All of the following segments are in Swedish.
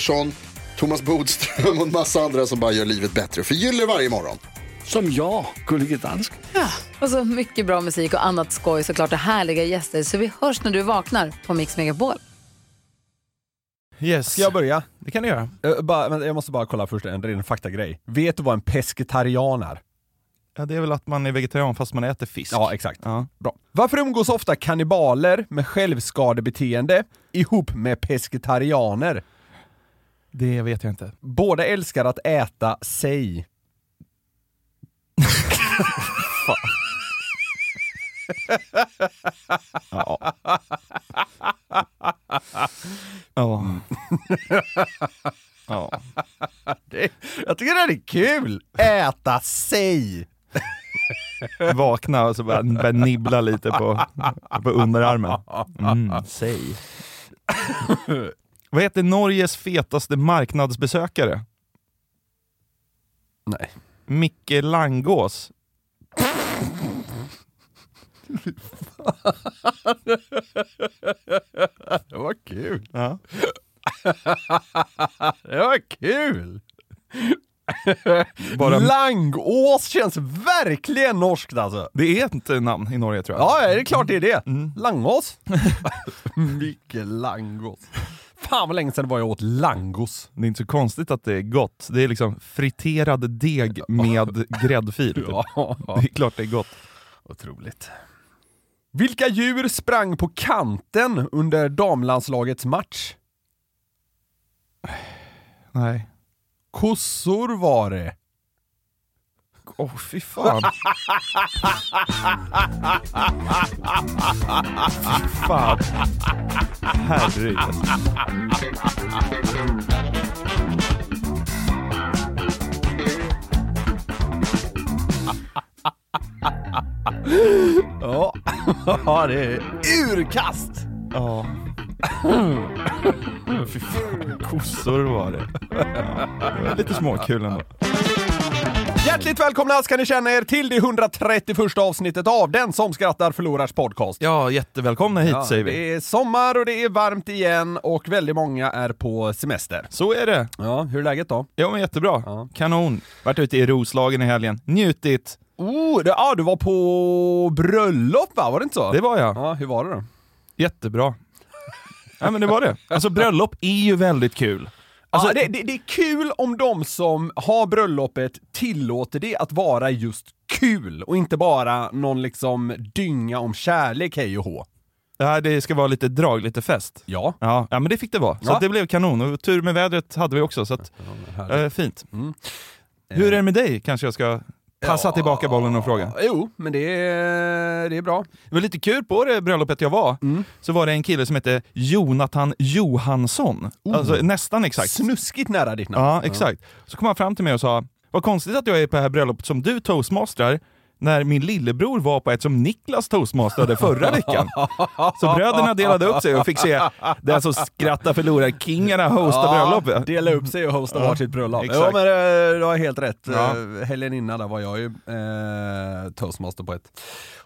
Pettersson, Thomas Bodström och en massa andra som bara gör livet bättre. Förgyller varje morgon. Som jag, Gullige Dansken. Och så mycket bra musik och annat skoj såklart och härliga gäster. Så vi hörs när du vaknar på Mix Megapol. Yes. Ska jag börja? Det kan du göra. Uh, bara, men jag måste bara kolla först en ren faktagrej. Vet du vad en pescetarian är? Ja, det är väl att man är vegetarian fast man äter fisk. Ja, exakt. Ja. Bra. Varför umgås ofta kannibaler med självskadebeteende ihop med pescetarianer? Det vet jag inte. Båda älskar att äta sig. Ja. Ja. ja. Det, jag tycker det är kul! Äta sig! Vakna och så bara börja nibbla lite på, på underarmen. Mm, säg. Vad heter Norges fetaste marknadsbesökare? Nej. Micke Langås. Det var kul. Ja. Det var kul! Bara- Langås känns verkligen norskt alltså. Det är ett namn i Norge tror jag. Ja, det är klart det är det. Langås. Mycket langås. Fan vad länge sedan det var jag åt langos. Det är inte så konstigt att det är gott. Det är liksom friterad deg med gräddfil. typ. Ja, Det är klart det är gott. otroligt. Vilka djur sprang på kanten under damlandslagets match? Nej. Kossor var det. Åh fy fan. fy fan. Herregud. Ja, det är urkast. Ja. Fy fan, kossor var det. Lite småkul ändå. Hjärtligt välkomna ska ni känna er till det 131 avsnittet av Den som skrattar förlorars podcast. Ja, jättevälkomna hit Ja, säger vi. Det är sommar och det är varmt igen och väldigt många är på semester. Så är det. Ja, hur är läget då? Ja men jättebra. Ja. Kanon. Varit ute i Roslagen i helgen. Njutit. Oh, det, ah, du var på bröllop va? Var det inte så? Det var jag. Ja, hur var det då? Jättebra. Ja men det var det. Alltså bröllop är ju väldigt kul. Alltså, Alltså, det, det, det är kul om de som har bröllopet tillåter det att vara just kul och inte bara någon liksom dynga om kärlek hej och hå. ja, det ska vara lite drag, lite fest. Ja. Ja, ja men det fick det vara. Så Ja. det blev kanon. Och tur med vädret hade vi också, så att, eh, fint. Mm. Hur är det med dig? Kanske jag ska passa tillbaka bollen och fråga. Jo, men det är, det är bra. Det var lite kul på det bröllopet jag var, Mm. så var det en kille som hette Jonathan Johansson. Oh. Alltså nästan exakt. Snuskigt nära ditt namn. Ja, exakt. Så kom han fram till mig och sa, vad konstigt att jag är på det här bröllopet som du toastmastrar, när min lillebror var på ett som Niklas toastmastrade förra veckan. Så bröderna delade upp sig och fick se den som skrattar förlorar kingarna hosta bröllopet. Dela upp sig och hosta Ja, varsitt bröllop. exakt. Ja men eh, du har helt rätt. Ja. Ja. Helgen innan där var jag ju eh, toastmaster på ett,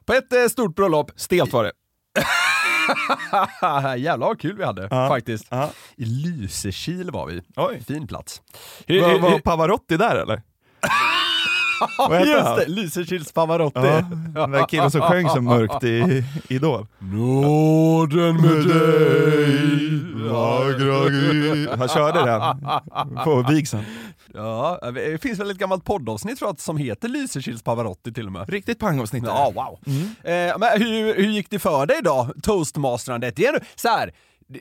på ett eh, stort bröllop. Stelt var det. Jävlar vad kul vi hade Ja. faktiskt. Ja. I Lysekil var vi. Oj. Fin plats. Var, var Pavarotti där eller? Vad hette Just han? det, Lysekils Pavarotti. Ja, den där killen som sjöng så mörkt i Idol. Nåden med dig. Han körde den på vigseln. Ja, det finns väl ett gammalt poddavsnitt tror jag som heter Lysekils Pavarotti till och med. Riktigt pangavsnitt. Ja, wow. Eh, men hur, hur gick det för dig då, toastmasterandet? Det är så här. Det,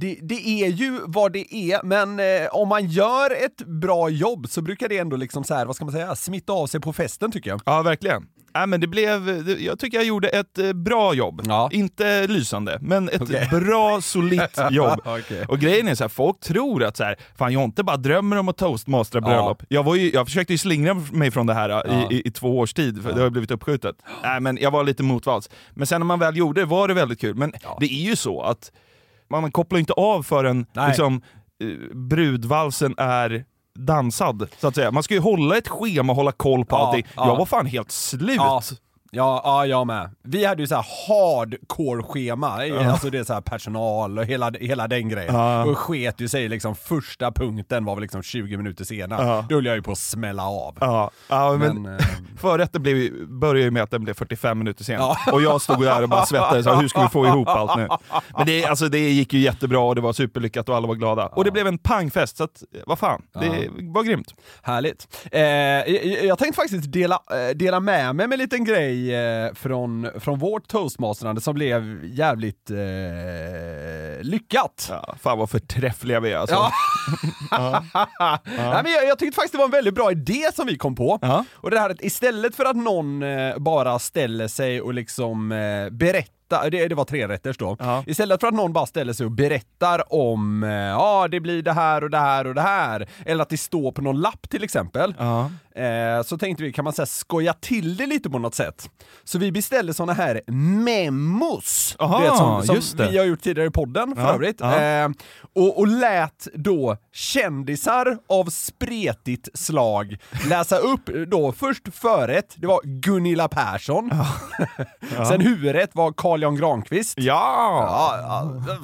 det, det är ju vad det är, men eh, om man gör ett bra jobb så brukar det ändå liksom så här, vad ska man säga, smitta av sig på festen tycker jag. Ja, verkligen. Nej, men det blev, jag tycker jag gjorde ett eh, bra jobb. Ja. Inte lysande, men ett Okej. bra, solitt jobb. Okej. Och grejen är så här, folk tror att så här, fan Jonte bara drömmer om att toastmastra bröllop. Jag, var ju, jag försökte ju slingra mig från det här eh, Ja. i, i, i två års tid, för det har blivit uppskjutet. Nej, men jag var lite motvalls. Men sen när man väl gjorde det var det väldigt kul. Men det är ju så att man, kopplar inte av förrän Nej. liksom, eh, brudvalsen är dansad, så att säga. Man ska ju hålla ett schema hålla koll på Ja, allting. ja. Jag var fan helt slut. Ja. Ja, ja, jag med. Vi hade ju så hardcore-schema, alltså det är så här personal och hela, hela den grejen. Ja. Och sket ju sig liksom, första punkten var väl liksom 20 minuter senare. Ja. Då höll jag ju på att smälla av. Ja, ja men, Men, eh, förrätten blev, började ju med att den blev 45 minuter sen. Ja. Och jag stod där och bara svettades, hur ska vi få ihop allt nu? Men det, alltså, det gick ju jättebra och det var superlyckat och alla var glada. Och det blev en pangfest, så att, vad fan, det var grymt. Härligt. Eh, jag, jag tänkte faktiskt dela, eh, dela med mig med en liten grej eh, från, från vårt toastmasterande som blev jävligt eh, lyckat. Ja, fan vad förträffliga vi är alltså. Ja. Nej, men jag, jag tyckte faktiskt det var en väldigt bra idé som vi kom på. Ja. Och det här att istället för att någon eh, bara ställer sig och liksom eh, berättar det, det var tre rätters då. Ja. Istället för att någon bara ställer sig och berättar om eh, ja, det blir det här och det här och det här. Eller att det står på någon lapp till exempel. Ja. Eh, så tänkte vi, kan man säga skoja till det lite på något sätt? Så vi beställde såna här memos. Aha, vet, som, som vi har gjort tidigare i podden för Ja, övrigt. ja. Eh, och, och lät då kändisar av spretigt slag läsa upp då först förrätt, det var Gunilla Persson. Sen huvudrätt var Carl Jan Granqvist. Ja! Ja, ja,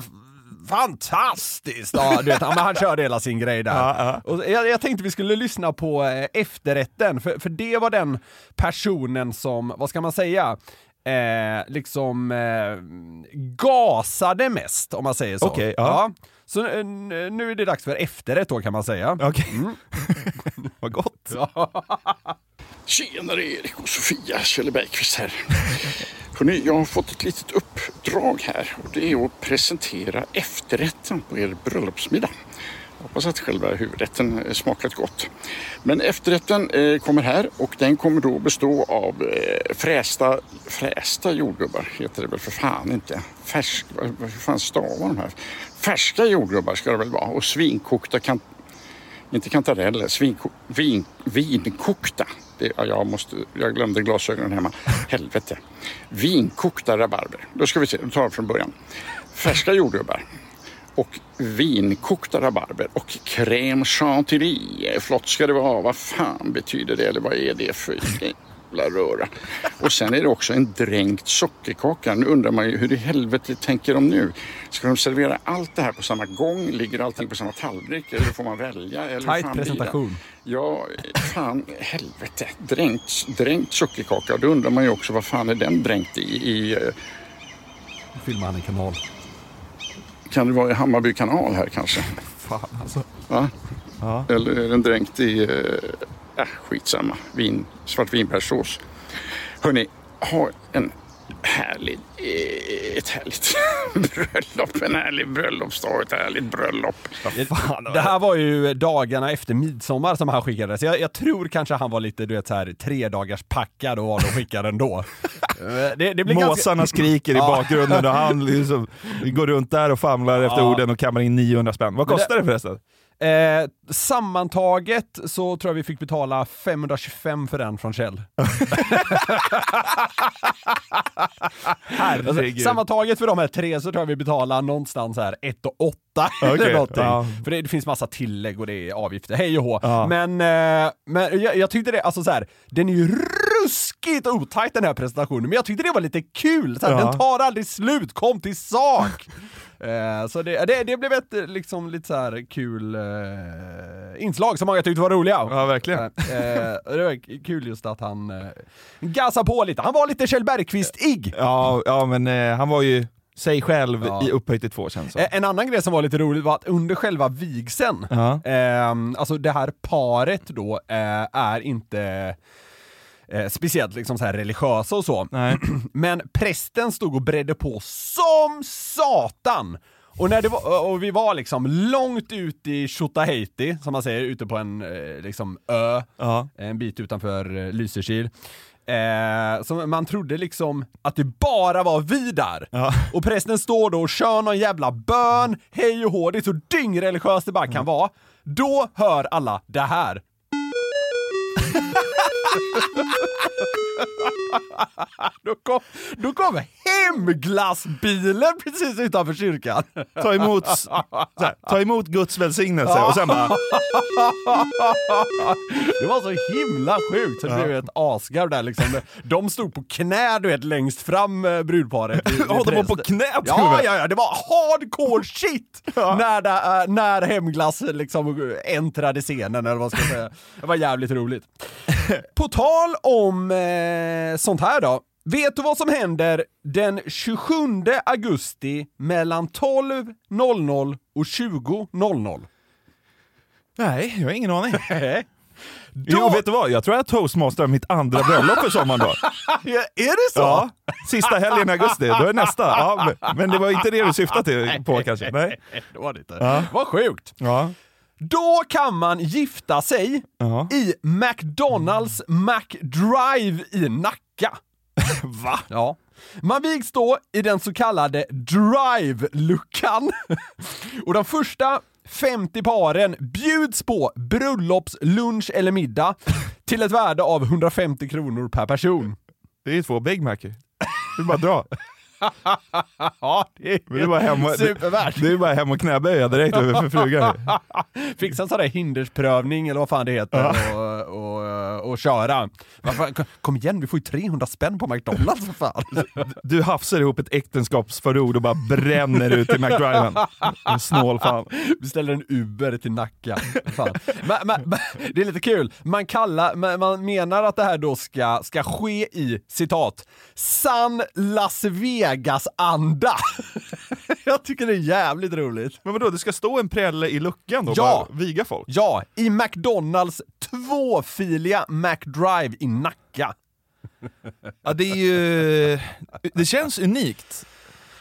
fantastiskt! Ja, du vet, ja, men han körde hela sin grej där. Och jag, jag tänkte vi skulle lyssna på eh, efterrätten, för, för det var den personen som, vad ska man säga, eh, liksom eh, gasade mest, om man säger så. Okej, ja. Så eh, nu är det dags för efterrätt då kan man säga. Okej. vad gott. Tjenare Erik och Sofia, Kjelle Bergqvist här. Hörrni, jag har fått ett litet uppdrag här och det är att presentera efterrätten på er bröllopsmiddag. Jag hoppas att själva huvudrätten smakat gott. Men efterrätten kommer här och den kommer då bestå av frästa, frästa jordgubbar, heter det väl för fan inte. Färsk, hur fan stavar de här? Färska jordgubbar ska det väl vara och svinkokta kan, inte kantareller, svinko, vin, vinkokta. Det, ja, jag, måste, jag glömde glasögonen hemma. Helvete. Vinkokta rabarber. Då ska vi se, vi tar jag från början. Färska jordgubbar. Och vinkokta rabarber och crème chantilly. Flott ska det vara. Vad fan betyder det? Eller vad är det för jävla röra? Och sen är det också en dränkt sockerkaka. Nu undrar man ju hur i helvete tänker de nu? Ska de servera allt det här på samma gång? Ligger allting på samma tallrik? Eller får man välja? Eller det? presentation. Ja, fan helvete. Dränkt, dränkt sockerkaka. Då undrar man ju också vad fan är den dränkt i? i eh, Filmar han en kanal. kan det vara i Hammarby kanal här kanske? Fan alltså. Va? Ja. Eller är den dränkt i, äh, skitsamma, Vin, svartvinbärssås. Hörni, ha en härlig, eh, ett härligt bröllop, en härlig bröllopsdag, ett härligt bröllop. Fan, Det här var ju dagarna efter midsommar som han skickade, så jag, jag tror kanske han var lite du vet så här tre dagars packad och var och skickade ändå. Eh, det, det blir Måsarna ganska... skriker i bakgrunden och han liksom går runt där och famlar efter orden och kammar in 900 spänn. Vad kostar det förresten? Eh, sammantaget så tror jag vi fick betala 525 för den från Kjell. Herregud. Sammantaget för de här tre så tror jag vi betalar någonstans här 1 och 8 eller Okej, någonting. ja. För det, det finns massa tillägg och det är avgifter, hej och hå. Ja. Men, eh, men jag, jag tyckte det, alltså så här, den är ju ruskigt otajt den här presentationen, men jag tyckte det var lite kul. Så här, Ja. Den tar aldrig slut, kom till sak! Eh, så det, det, det blev ett eh, liksom lite så kul eh, inslag som många tyckte var roliga. Ja, verkligen. Eh, det var kul just att han eh, gasade på lite. Han var lite Kjell Bergqvist-ig. Ja, ja men eh, han var ju sig själv Ja. i upphöjt till två känns det. Eh, En annan grej som var lite rolig var att under själva vigseln, Ja. ehm, alltså det här paret då eh, är inte eh, speciellt liksom så här religiösa och så. Nej. Men prästen stod och bredde på som satan! Och, när var, och vi var liksom långt ut i Tjotahejti, som man säger, ute på en eh, liksom ö, Ja. en bit utanför eh, Lysekil. Eh, så man trodde liksom att det bara var vi där. Ja. Och prästen står då och kör någon jävla bön, hej och hå, det är så dyngreligiöst det bara kan vara. Då hör alla det här. då, kom, då kom hemglassbilen precis utanför kyrkan. Ta emot, här, ta emot Guds välsignelse och sen bara... Det var så himla sjukt, så det blev ett asgarv där liksom. De stod på knä du vet längst fram eh, brudparet. Ja, de var på knä Ja, ja, ja, det var hardcore shit! När, det, eh, när Hemglass liksom äntrade scenen eller vad ska jag säga. Det var jävligt roligt. På tal om eh, sånt här då. Vet du vad som händer den 27 augusti mellan 12.00 och 20.00? Nej, jag har ingen aning. Då- Jo, vet du vad? Jag tror jag toastmasterar mitt andra bröllop för sommaren då. Är det så? Ja, sista helgen i augusti, då är nästa. Ja, men, men det var inte det du syftade till på kanske? Nej. Det var det inte. Ja. Vad sjukt. Ja. Då kan man gifta sig Ja. i McDonalds McDrive i Nacka. Va? Ja. Man vigs då i den så kallade drive-luckan. Och de första 50 paren bjuds på bröllopslunch eller middag till ett värde av 150 kronor per person. Det är ju två Big Mac. är bara att dra. Ja, det är, Det är bara hem och, supervärt. det är bara hem och knäböja direkt över för frugan. Fixa en sån där hindersprövning eller vad fan det heter och, och, och köra. Varför, kom igen, vi får ju 300 spänn på McDonalds för fan. Du hafsar ihop ett äktenskapsförord och bara bränner ut i McDriven. En snål fan. Beställer en Uber till Nacka. Men, men, men, det är lite kul, man, kallar, man, man menar att det här då ska, ska ske i, citat, sann Las Vegas-anda. Jag tycker det är jävligt roligt. Men vadå, det ska stå en prälle i luckan då och Ja. bara viga folk? Ja, i McDonalds tvåfiliga McDrive i Nacka. Ja, det är ju... Det känns unikt.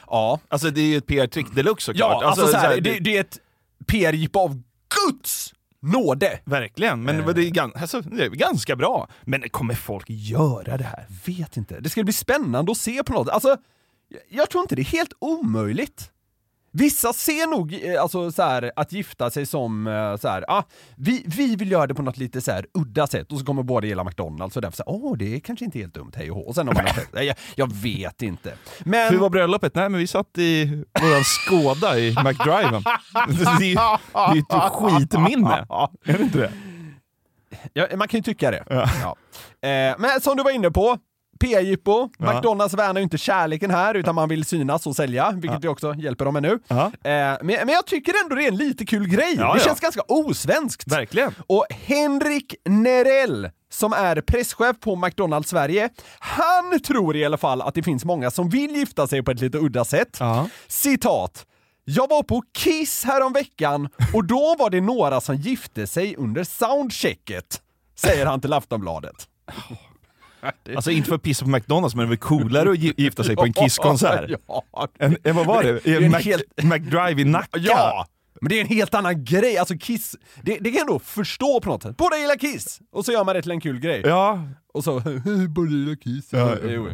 Ja, Alltså det är ju ett PR-trick deluxe såklart. Ja, alltså, så här, så här, det, det är ett PR-jippo av Guds nåde. Verkligen, men Eh. det, är gan, alltså, det är ganska bra. Men kommer folk göra det här? Vet inte. Det ska bli spännande att se på något. Alltså, jag- tror inte det är helt omöjligt. Vissa ser nog eh, alltså, så här, att gifta sig som eh, så här, ah, vi, vi vill göra det på något lite så här, udda sätt och så kommer båda gilla McDonalds och därför så åh det är kanske inte helt dumt, hej och hå. Och sen har man Nej, jag, jag vet inte. Men Hur var bröllopet? Nej men vi satt i våran Skåda i McDriven. Det är ju ett skitminne. Är det inte det? Ja, man kan ju tycka det. Ja. Eh, men som du var inne på, PR-jippo. Ja. McDonalds värnar ju inte kärleken här, utan man vill synas och sälja, vilket vi också hjälper dem med nu. Ja. Eh, men, men jag tycker ändå det är en lite kul grej. Ja, det ja. känns ganska osvenskt. Verkligen. Och Henrik Nerell, som är presschef på McDonalds Sverige, han tror i alla fall att det finns många som vill gifta sig på ett lite udda sätt. Ja. Citat. Jag var på Kiss häromveckan och då var det några som gifte sig under soundchecket, säger han till Aftonbladet. Alltså inte för att pissa på McDonalds, men det är väl coolare att gi- gifta sig på en Kisskonsert? Ja, En, en, vad var det? I en Mac, helt- McDrive i Nacka? ja! Men det är en helt annan grej, alltså Kiss, det, det kan jag ändå förstå på något sätt. Båda gillar Kiss, och så gör man det till en kul grej. Ja, Och så, båda gillar Kiss. Ja. Jo, jo.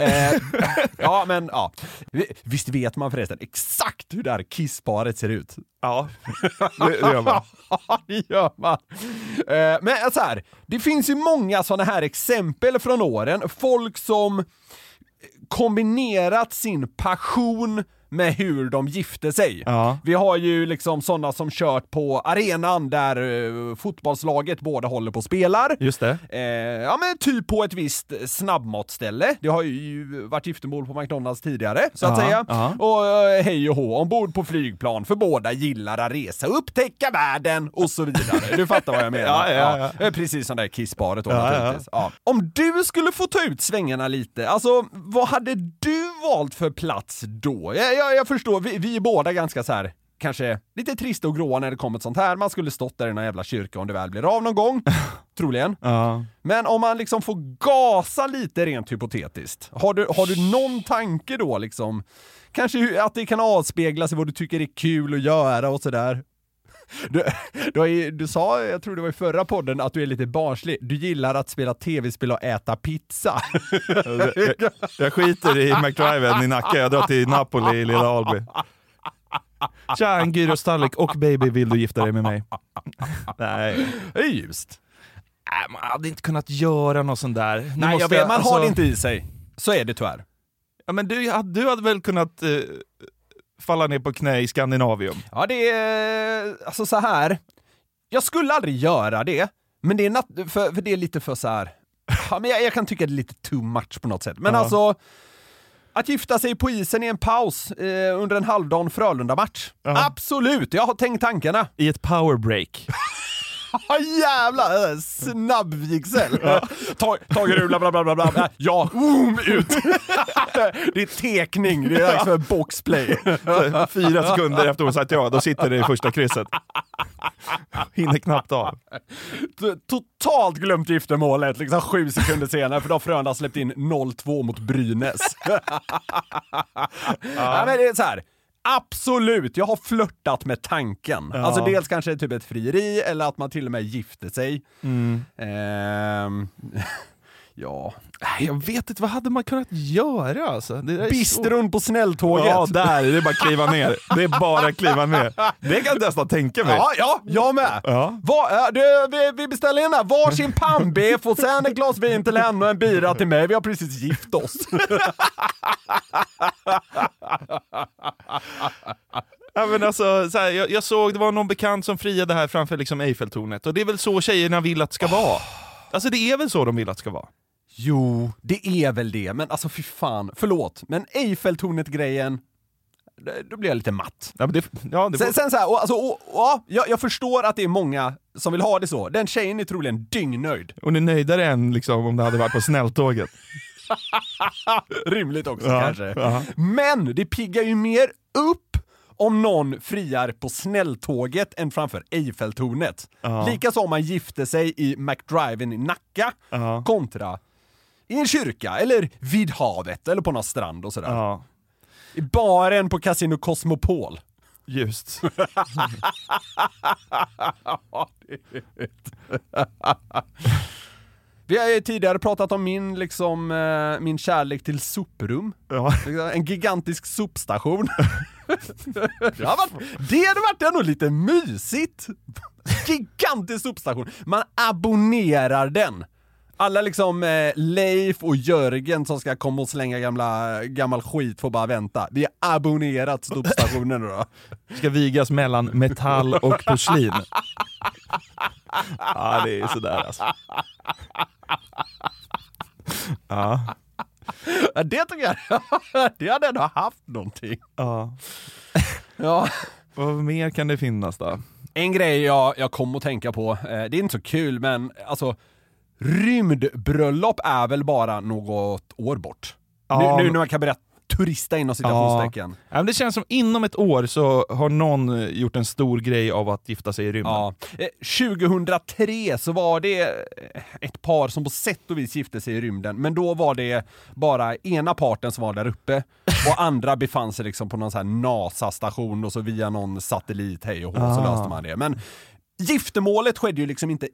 Eh, ja, men ja. Visst vet man förresten exakt hur det här Kiss-paret ser ut? ja. Det, det gör man. Ja, det gör man. Eh, men så här, det finns ju många sådana här exempel från åren. Folk som kombinerat sin passion med hur de gifte sig. Ja. Vi har ju liksom sådana som kört på arenan där eh, fotbollslaget båda håller på och spelar. Just det. Eh, ja men typ på ett visst snabbmatställe. Det har ju varit giftermål på McDonalds tidigare, så att Ja, säga. ja. Och eh, hej och hå, ombord på flygplan, för båda gillar att resa, upptäcka världen och så vidare. Du fattar vad jag menar? Ja, ja, ja. Eh, Precis som det där kissparet då naturligtvis. Om du skulle få ta ut svängarna lite, alltså vad hade du valt för plats då? Jag, jag, jag förstår, vi, vi är båda ganska så här kanske lite trista och gråa när det kommer ett sånt här. Man skulle stått där i någon jävla kyrka om det väl blir av någon gång. Troligen. Ja. Men om man liksom får gasa lite rent hypotetiskt, har du, har du någon tanke då liksom? Kanske att det kan avspeglas i vad du tycker är kul att göra och sådär? Du, du, ju, du sa, jag tror det var i förra podden, att du är lite barnslig. Du gillar att spela tv-spel och äta pizza. Jag, jag skiter i McDriven i Nacka, jag drar till Napoli i Lilla Alby. Tja, en gyrostallrik och baby, vill du gifta dig med mig? Nej. Det är ljust. Man hade inte kunnat göra något sånt där. Nu Nej, jag vet, man alltså- har det inte i sig. Så är det tyvärr. Ja, men du, du hade väl kunnat eh, falla ner på knä i Skandinavium? Ja, det är alltså så här. Jag skulle aldrig göra det, men det är, nat- för, för det är lite för så här. Ja, men jag, jag kan tycka det är lite too much på något sätt. Men Ja. alltså, att gifta sig på isen i en paus eh, under en halvdan Frölunda-match. Ja. Absolut, jag har tänkt tankarna. I ett powerbreak. Ja jävlar, äh, snabb vigsel. Ta, Tage Rula, bla bla bla bla. Ja, boom, ut. det är tekning, det är dags för boxplay. Fyra sekunder efter hon sagt ja, då sitter det i första krysset. Hinner knappt av. Totalt glömt giftermålet liksom sju sekunder senare för då har Frölunda släppt in 0-2 mot Brynäs. ja. men det är så här. Absolut, jag har flörtat med tanken. Ja. Alltså dels kanske typ ett frieri eller att man till och med gifte sig. Ehm, ja. Jag vet inte, vad hade man kunnat göra alltså? Är så- på snälltåget. Ja, där, det är bara att kliva ner. Det är bara att kliva ner. Det kan jag nästan tänka mig. Ja, ja, jag med! Ja. Va, ja, du, vi, vi beställer in här, varsin pannbiff och sen ett glas vin till henne och en bira till mig. Vi har precis gift oss. Ja, men alltså, så här, jag, jag såg, det var någon bekant som friade här framför liksom Eiffeltornet och det är väl så tjejerna vill att det ska vara. Alltså det är väl så de vill att det ska vara. Jo, det är väl det, men alltså fy fan, förlåt, men Eiffeltornet-grejen, då blir jag lite matt. Ja, det, ja, det Sen, sen så här, och, alltså, och, ja, jag, jag förstår att det är många som vill ha det så. Den tjejen är troligen dyngnöjd. Och är nöjdare än liksom, om det hade varit på snälltåget. Rimligt också Ja, kanske. ja. Men det piggar ju mer upp om någon friar på snälltåget än framför Eiffeltornet. Likaså om man gifte sig i McDriven i Nacka kontra i en kyrka eller vid havet eller på någon strand och sådär. Ja, I baren på Casino Cosmopol. just. Vi har ju tidigare pratat om min, liksom, eh, min kärlek till soprum. Ja. En gigantisk sopstation. det, har varit, det hade varit ändå lite mysigt. Gigantisk sopstation. Man abonnerar den. Alla liksom eh, Leif och Jörgen som ska komma och slänga gamla, gammal skit får bara vänta. Vi har abonnerat sopstationen då. Ska vigas mellan metall och porslin. Ja, det är sådär alltså. Ja, Ja, det tycker jag, det hade ändå haft någonting. ja. Ja. Vad mer kan det finnas då? En grej jag, jag kom att tänka på, eh, det är inte så kul men alltså Rymdbröllop är väl bara något år bort? Ja, nu, nu när man kan berätta turista inom citationstecken. Ja, men det känns som inom ett år så har någon eh, gjort en stor grej av att gifta sig i rymden. Ja. Eh, 2003 så var det eh, ett par som på sätt och vis gifte sig i rymden, men då var det bara ena parten som var där uppe och andra befann sig liksom på någon NASA-station och så via någon satellit, hej och hå, så Ah. löste man det. Men giftermålet skedde ju liksom inte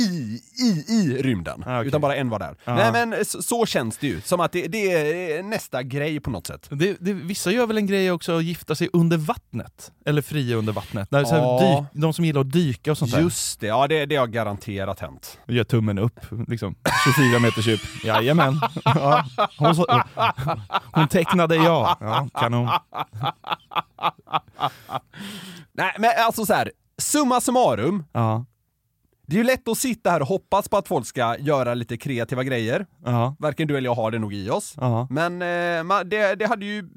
i, i, i rymden. Ah, okej. Utan bara en var där. Ja. Nej men så, så känns det ju. Som att det, det är nästa grej på något sätt. Det, det, vissa gör väl en grej också att gifta sig under vattnet? Eller fria under vattnet? Där, Ja. dyk, de som gillar att dyka och sånt där. Just det, ja det, det har garanterat hänt. Gör tummen upp, liksom. 24 meters djup. Jajamän. Ja. Hon, så- hon tecknade ja. Ja, kanon. Nej men alltså så här. summa summarum. Ja. Det är ju lätt att sitta här och hoppas på att folk ska göra lite kreativa grejer. Ja. Varken du eller jag har det nog i oss. Ja. Men eh, det, det hade ju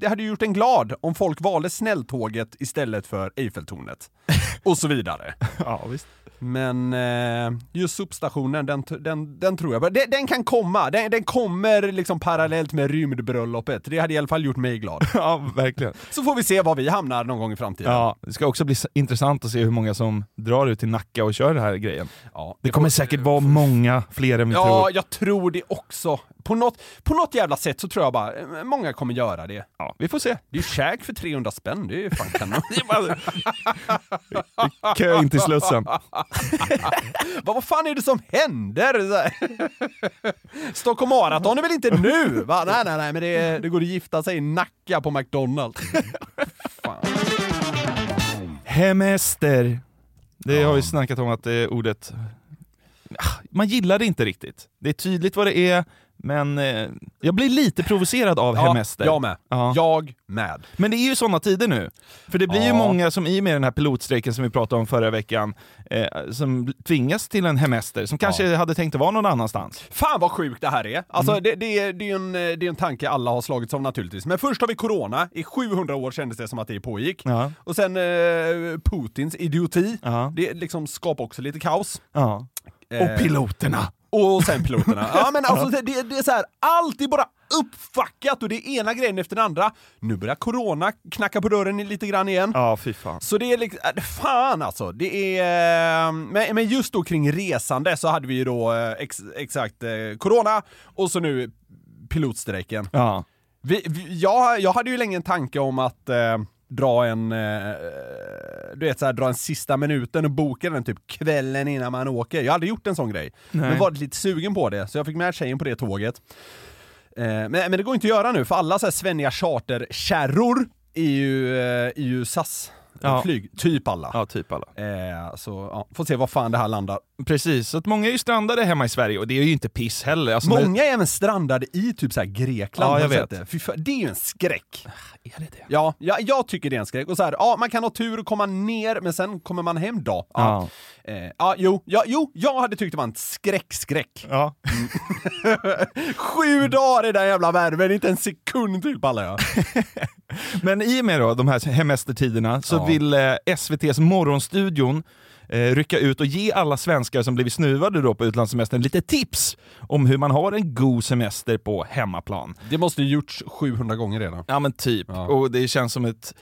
det hade gjort en glad om folk valde snälltåget istället för Eiffeltornet. Och så vidare. ja, visst. Men eh, just sopstationen, den, den, den tror jag, den, den kan komma, den, den kommer liksom parallellt med rymdbröllopet. Det hade i alla fall gjort mig glad. Ja, verkligen. Så får vi se var vi hamnar någon gång i framtiden. Ja, det ska också bli intressant att se hur många som drar ut till Nacka och kör den här grejen. Ja, Det kommer säkert vara många fler än vi Ja, tror. jag tror det också. På något, på något jävla sätt så tror jag bara, eh, många kommer göra det. Ja, vi får se. Det är ju käk för 300 spänn, det är ju fan kanon. Kö in till Slussen. vad, vad fan är det som händer? Stockholm Marathon är väl inte nu? Va? Nej, nej, nej, men det, det går att gifta sig i Nacka på McDonalds. Fan. Hemester. Det har vi snackat om att det är ordet... Ah, Man gillar det inte riktigt. Det är tydligt vad det är, men eh, jag blir lite provocerad av Ja, hemester. jag med. Ja. Jag med. Men det är ju sådana tider nu. För det blir ju Ja. många som i och med den här pilotstrejken som vi pratade om förra veckan, eh, som tvingas till en hemester, som kanske hade tänkt att vara någon annanstans. Fan vad sjukt det här är. Alltså Mm. det, det, är, det, är en, det är en tanke alla har slagits av naturligtvis. Men först har vi corona, i 700 år kändes det som att det pågick. Ja. Och sen eh, Putins idioti, Ja. det liksom skapar också lite kaos. Ja. Eh, Och piloterna. Och sen piloterna. Ja men alltså det, det, det är så här, allt är bara uppfackat och det är ena grejen efter den andra. Nu börjar corona knacka på dörren lite grann igen. Ja, fy fan. Så det är liksom, äh, fan alltså. Det är, eh, men, men just då kring resande så hade vi ju då eh, ex, exakt eh, corona och så nu pilotstrejken. Ja. Vi, vi, jag, jag hade ju länge en tanke om att eh, dra en, eh, du vet så här, dra en sista minuten och boka den typ kvällen innan man åker. Jag har aldrig gjort en sån grej. Nej. Men var lite sugen på det, så jag fick med tjejen på det tåget. Eh, men, men det går inte att göra nu, för alla så här svenniga charterkärror är ju, eh, är ju SAS Ja. flyg, typ alla. Ja, typ alla. Eh, så ja, får se var fan det här landar. Precis, så att många är ju strandade hemma i Sverige och det är ju inte piss heller. Alltså, Många är även strandade i typ så här Grekland. Ja, jag sett vet. Det? Fy fan, det är ju en skräck. Är det det? Ja, ja, jag tycker det är en skräck. Och så här, ja, man kan ha tur och komma ner, men sen kommer man hem då. Ja, eh, ja jo, ja, jo, jag hade tyckt det var en skräck-skräck. Ja. Sju dagar i den jävla värmen, inte en sekund till pallar jag. Men i och med då, de här hemestertiderna så Ja. vill eh, SVTs Morgonstudion eh, rycka ut och ge alla svenskar som blivit snuvade då på utlandssemestern lite tips om hur man har en god semester på hemmaplan. Det måste ju gjorts 700 gånger redan. Ja men typ, Ja. och det känns som ett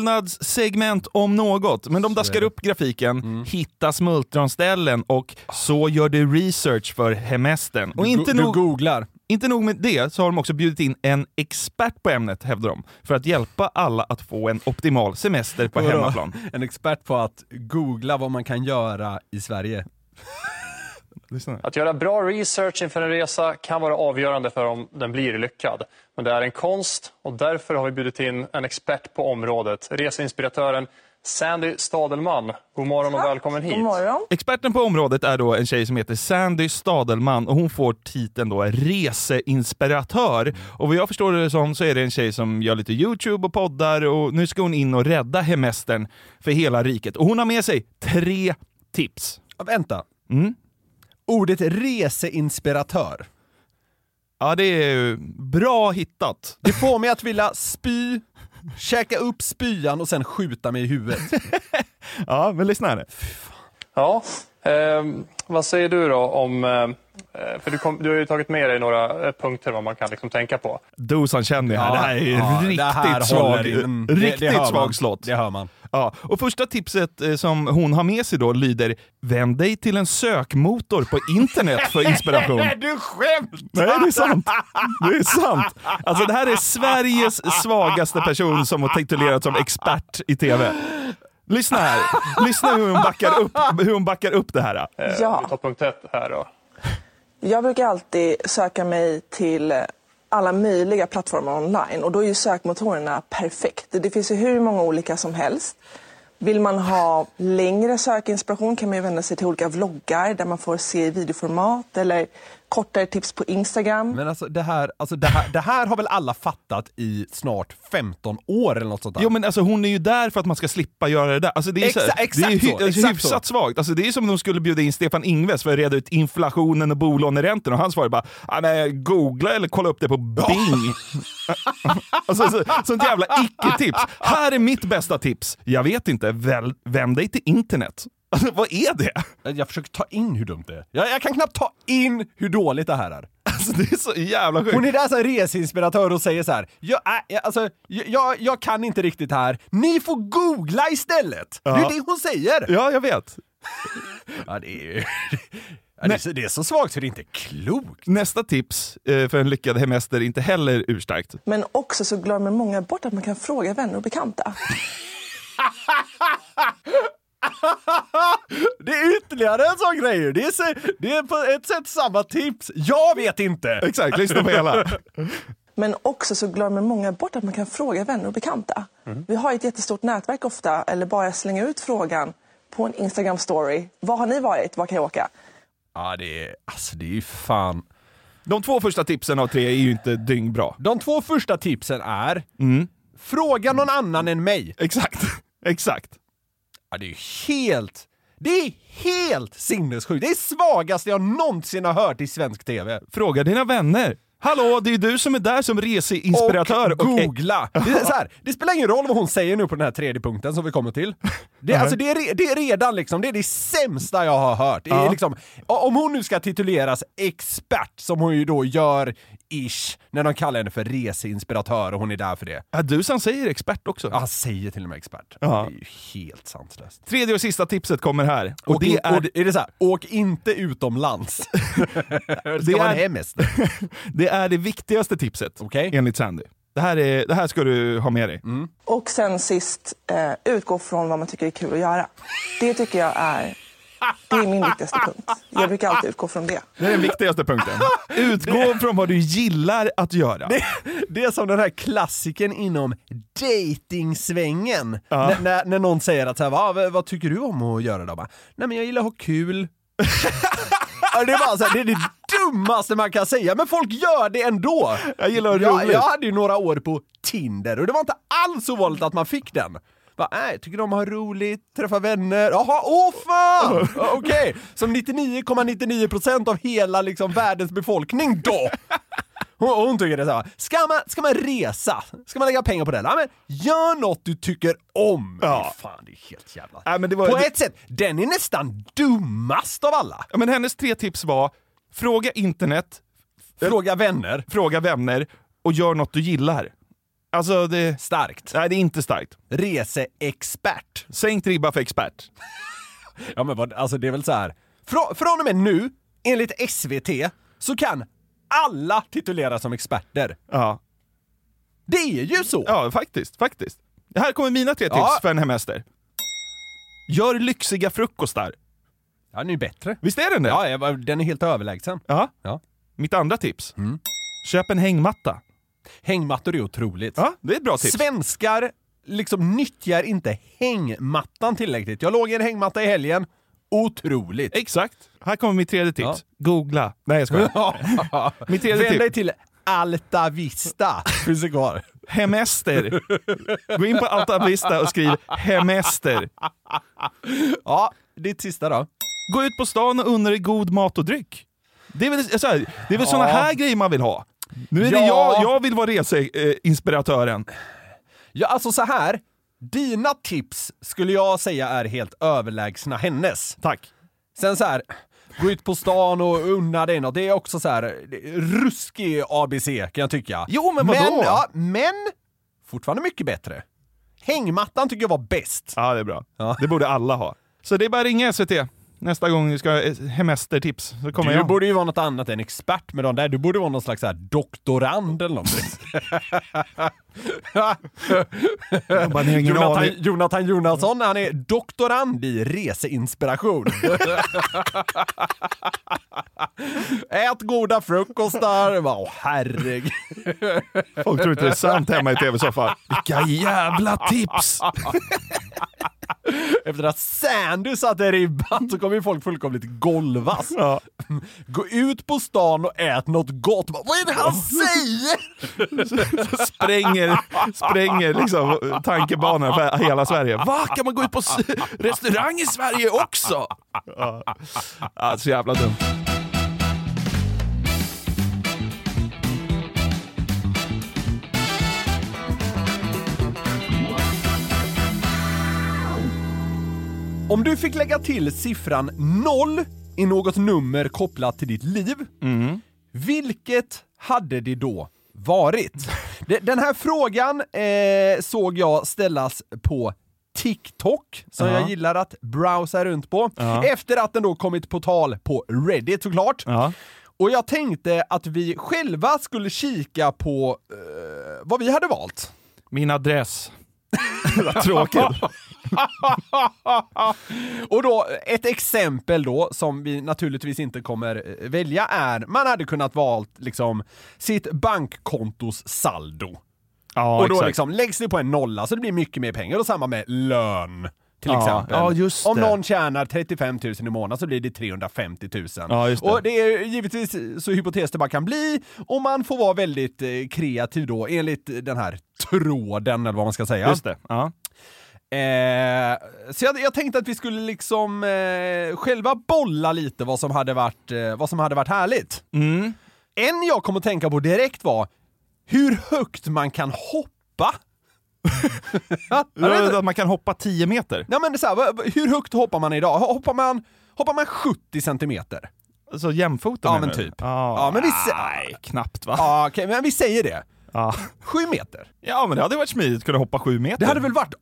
utfyllnadssegment om något. Men de daskar upp grafiken, Mm. hitta smultronställen och så gör du research för hemestern. Och inte du nog, googlar. Inte nog med det så har de också bjudit in en expert på ämnet, hävdar de, för att hjälpa alla att få en optimal semester på Vadå? hemmaplan. En expert på att googla vad man kan göra i Sverige. Att göra bra research inför en resa kan vara avgörande för om den blir lyckad. Men det är en konst och därför har vi bjudit in en expert på området, reseinspiratören Sandy Stadelman. God morgon och välkommen hit. Experten på området är då en tjej som heter Sandy Stadelman och hon får titeln då reseinspiratör. Och vad jag förstår det som så är det en tjej som gör lite Youtube och poddar och nu ska hon in och rädda hemestern för hela riket. Och hon har med sig tre tips. Ja, vänta. Mm. Ordet reseinspiratör. Ja, det är ju bra hittat. Det får mig att vilja spy, käka upp spyan och sen skjuta mig i huvudet. Ja, men lyssna här. Ja, ehm, vad säger du då om... Eh, för du, kom, du har ju tagit med dig några eh, punkter vad man kan liksom tänka på. Dosan känner jag. det här är ja, riktigt det här svag. Mm, det- riktigt det man. svag slott. Det hör man. Ja, och första tipset eh, som hon har med sig då lyder Vänd dig till en sökmotor på internet för inspiration. du skämtar! Nej, det är sant. Det är sant. Alltså det här är Sveriges svagaste person som har titulerats som expert i TV. Lyssna här. Lyssna hur hon backar upp, hur hon backar upp det här. Ja. Vi tar punkt ett här då. Jag brukar alltid söka mig till alla möjliga plattformar online och då är ju sökmotorerna perfekt. Det finns ju hur många olika som helst. Vill man ha längre sökinspiration kan man ju vända sig till olika vloggar där man får se i videoformat eller kortare tips på Instagram. Men alltså det här, alltså det här, det här har väl alla fattat i snart 15 år eller något sånt där? Jo men alltså hon är ju där för att man ska slippa göra det där. Alltså, det är, Exa- så här, exakt det är hy- så, alltså, exakt hyfsat svagt. Alltså, det är som om de skulle bjuda in Stefan Ingves för att reda ut inflationen och bolåneräntorna och han svarar bara "Ah, men, googla eller kolla upp det på Bing. alltså, så, sånt jävla icke-tips. Här är mitt bästa tips. Jag vet inte, väl, vänd dig till internet. Alltså, vad är det? Jag försöker ta in hur dumt det är. Jag, jag kan knappt ta in hur dåligt det här är. Alltså, det är så jävla sjukt. Hon är där som reseinspiratör och säger så här. Jag, äh, jag- alltså, jag- jag, jag kan inte riktigt här. Ni får googla istället! Det Ja. är det hon säger! Ja, jag vet. Ja, det är ju... Ja, det, är så, det är så svagt så det är inte klokt. Nästa tips eh, för en lyckad hemester är inte heller urstarkt. Men också så glömmer många bort att man kan fråga vänner och bekanta. Det är ytterligare en sån grej. Det är, så, det är på ett sätt samma tips. Jag vet inte! Exakt, lyssna på hela. Men också så glömmer många bort att man kan fråga vänner och bekanta. Vi har ett jättestort nätverk ofta, eller bara slänga ut frågan på en Instagram story. Var har ni varit? Var kan jag åka? Ja, det är, alltså det är ju fan... De två första tipsen av tre är ju inte dyngbra. De två första tipsen är Fråga någon annan än mig. Exakt. Exakt. Ja, det är ju helt... Det är helt sinnessjukt. Det är svagaste jag någonsin har hört i svensk TV. Fråga dina vänner. Hallå, det är du som är där som reseinspiratör. Och googla! Det, är så här, det spelar ingen roll vad hon säger nu på den här tredje punkten som vi kommer till. Det, alltså, det, är, det är redan liksom, det är det sämsta jag har hört. Det är liksom, om hon nu ska tituleras expert, som hon ju då gör ish, när de kallar henne för reseinspiratör och hon är där för det. Ja, du som säger expert också. Ja, han säger till och med expert. Ja. Det är ju helt sanslöst. Tredje och sista tipset kommer här. Och Och det är, och är det så här, åk inte utomlands. det Det vara är- en det är det viktigaste tipset, Okej. enligt Sandy. Det här, är, det här ska du ha med dig. Och sen sist, eh, utgå från vad man tycker är kul att göra. Det tycker jag är, det är min viktigaste punkt. Jag brukar alltid utgå från det. Det är den viktigaste punkten. Utgå från vad du gillar att göra. Det, det är som den här klassiken inom datingsvängen. Ja. När, när, när någon säger att så här, vad, vad tycker du om att göra då? Bara, Nej men jag gillar att ha kul. Det, är bara så här, det är det dummaste man kan säga, men folk gör det ändå. Jag gillar ha jag, jag hade ju några år på Tinder och det var inte alls så vanligt att man fick den. Bara, nej, tycker de har roligt, träffa vänner, jaha, åh fan! Okej, som 99,99% av hela liksom, världens befolkning då. Hon, hon tycker det här, ska man, ska man resa? Ska man lägga pengar på det? Ja, men gör något du tycker om! Ja. Det Fan, det är helt jävla... Nej, men det var, På ett sätt, den är nästan dummast av alla. Ja, men hennes tre tips var, fråga internet, Fråga vänner. fråga vänner och gör något du gillar. Alltså, det, Starkt. nej, det är inte starkt. Reseexpert. Sänkt ribba för expert. Ja men vad, alltså det är väl så här. Frå, från och med nu, enligt SVT, så kan alla tituleras som experter. Ja. Det är ju så! ja, faktiskt. faktiskt. Här kommer mina tre tips Ja. för en hemester. Gör lyxiga frukostar. Ja, den är ju bättre. Visst är den det? Ja, den är helt överlägsen. Ja. Ja. Mitt andra tips. Mm. Köp en hängmatta. Hängmattor är otroligt. Ja, det är ett bra tips. Svenskar liksom nyttjar inte hängmattan tillräckligt. Jag låg i en hängmatta i helgen. Otroligt! Exakt. Här kommer mitt tredje tips. Ja. Googla. Nej, jag skojar. Mitt tredje Vänd dig tips. till Alta Vista. Finns det kvar? Hemester. Gå in på Alta Vista och skriv hemester. Ja, ditt sista då? Gå ut på stan och unna dig god mat och dryck. Det är väl, så här, det är väl Ja. såna här grejer man vill ha. Nu är det Ja. jag, jag vill vara reseinspiratören. Ja, alltså så här. Dina tips skulle jag säga är helt överlägsna hennes. Tack. Sen så här, gå ut på stan och unna dig något. Det är också så här ruskig ABC kan jag tycka. Jo, men vadå? Men, ja, men fortfarande mycket bättre. Hängmattan tycker jag var bäst. Ja, det är bra. Ja. Det borde alla ha. Så det är bara att ringa SVT. Nästa gång vi ska ha eh, hemestertips så kommer Du jag. borde ju vara något annat än expert med de där. Du borde vara någon slags så här doktorand eller någonting. Jonathan, aning. Jonathan Jonasson, han är doktorand i reseinspiration. Ät goda frukostar. Åh herregud. Folk tror inte det är sant hemma i tv-soffan. Vilka jävla tips! Efter att Sandy satte ribban så kommer ju folk fullkomligt golvas. Ja. Gå ut på stan och ät något gott. Bara, Vad är det han säger? spränger, spränger liksom tankebanan för hela Sverige. Va? Kan man gå ut på restaurang i Sverige också? Ja. Så jävla dumt. Om du fick lägga till siffran 0 i något nummer kopplat till ditt liv, vilket hade det då varit? De- Den här frågan eh, såg jag ställas på TikTok, som Ja. jag gillar att browsa runt på, Ja. efter att den då kommit på tal på Reddit såklart. Ja. Och jag tänkte att vi själva skulle kika på eh, vad vi hade valt. Min adress. Vad Tråkigt. Och då, ett exempel då, som vi naturligtvis inte kommer eh, välja, är man hade kunnat valt liksom sitt bankkontos saldo. Ja, och då exakt. liksom läggs det på en nolla så det blir mycket mer pengar. Och samma med lön. Till Ja, exempel. ja, just Om det. någon tjänar 35 000 i månaden så blir det 350 000. Ja, just det. Och det är givetvis så hypotetiskt det bara kan bli, och man får vara väldigt eh, kreativ då, enligt den här tråden, eller vad man ska säga. Just det. Ja. Eh, så jag, jag tänkte att vi skulle liksom eh, själva bolla lite vad som hade varit, eh, vad som hade varit härligt. Mm. En jag kom att tänka på direkt var hur högt man kan hoppa. Inte. Att man kan hoppa 10 meter. Nej, men det är så här, hur högt hoppar man idag? Hoppar man, hoppar man 70 centimeter? Alltså jämfota Ja, men typ. Ja, Ja, men vi Nej, knappt va? Ja, okej, men vi säger det. Ja. Sju meter. ja, men det hade varit smidigt att kunna hoppa 7 meter. Det hade väl varit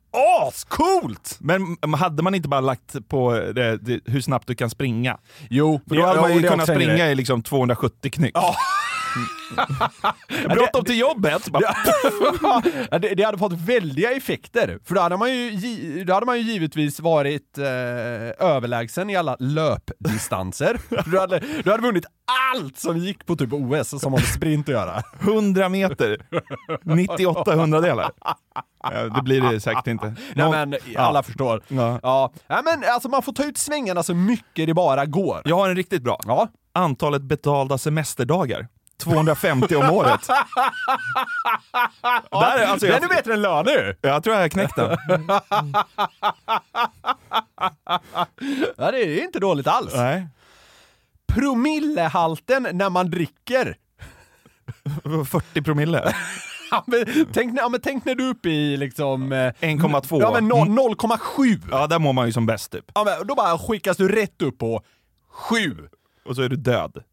ascoolt? Men hade man inte bara lagt på det, det, hur snabbt du kan springa? Jo, För då hade man ju kunnat springa i liksom 270 knyck. Ja. Bråttom till jobbet! Ja, det, det hade fått väldiga effekter, för då hade man ju, då hade man ju givetvis varit eh, överlägsen i alla löpdistanser. du, hade, du hade vunnit allt som gick på typ OS som har med sprint att göra. 100 meter! 98 hundradelar. Ja, det blir det säkert inte. Nej Nå- men ja. alla förstår. Ja. Ja. ja men alltså man får ta ut svängarna så mycket det bara går. Jag har en riktigt bra. Ja. Antalet betalda semesterdagar. 250 om året. Där, alltså, Den jag, är bättre än lön nu! jag tror jag har knäckt den. Ja, det är inte dåligt alls. Nej. Promillehalten när man dricker. 40 promille. Ja, men, tänk, ja, men tänk när du är uppe i liksom... eh, 1,2. Ja men no- Mm. 0,7. Ja, där mår man ju som bäst typ. Ja, men då bara skickas du rätt upp på 7. Och så är du död.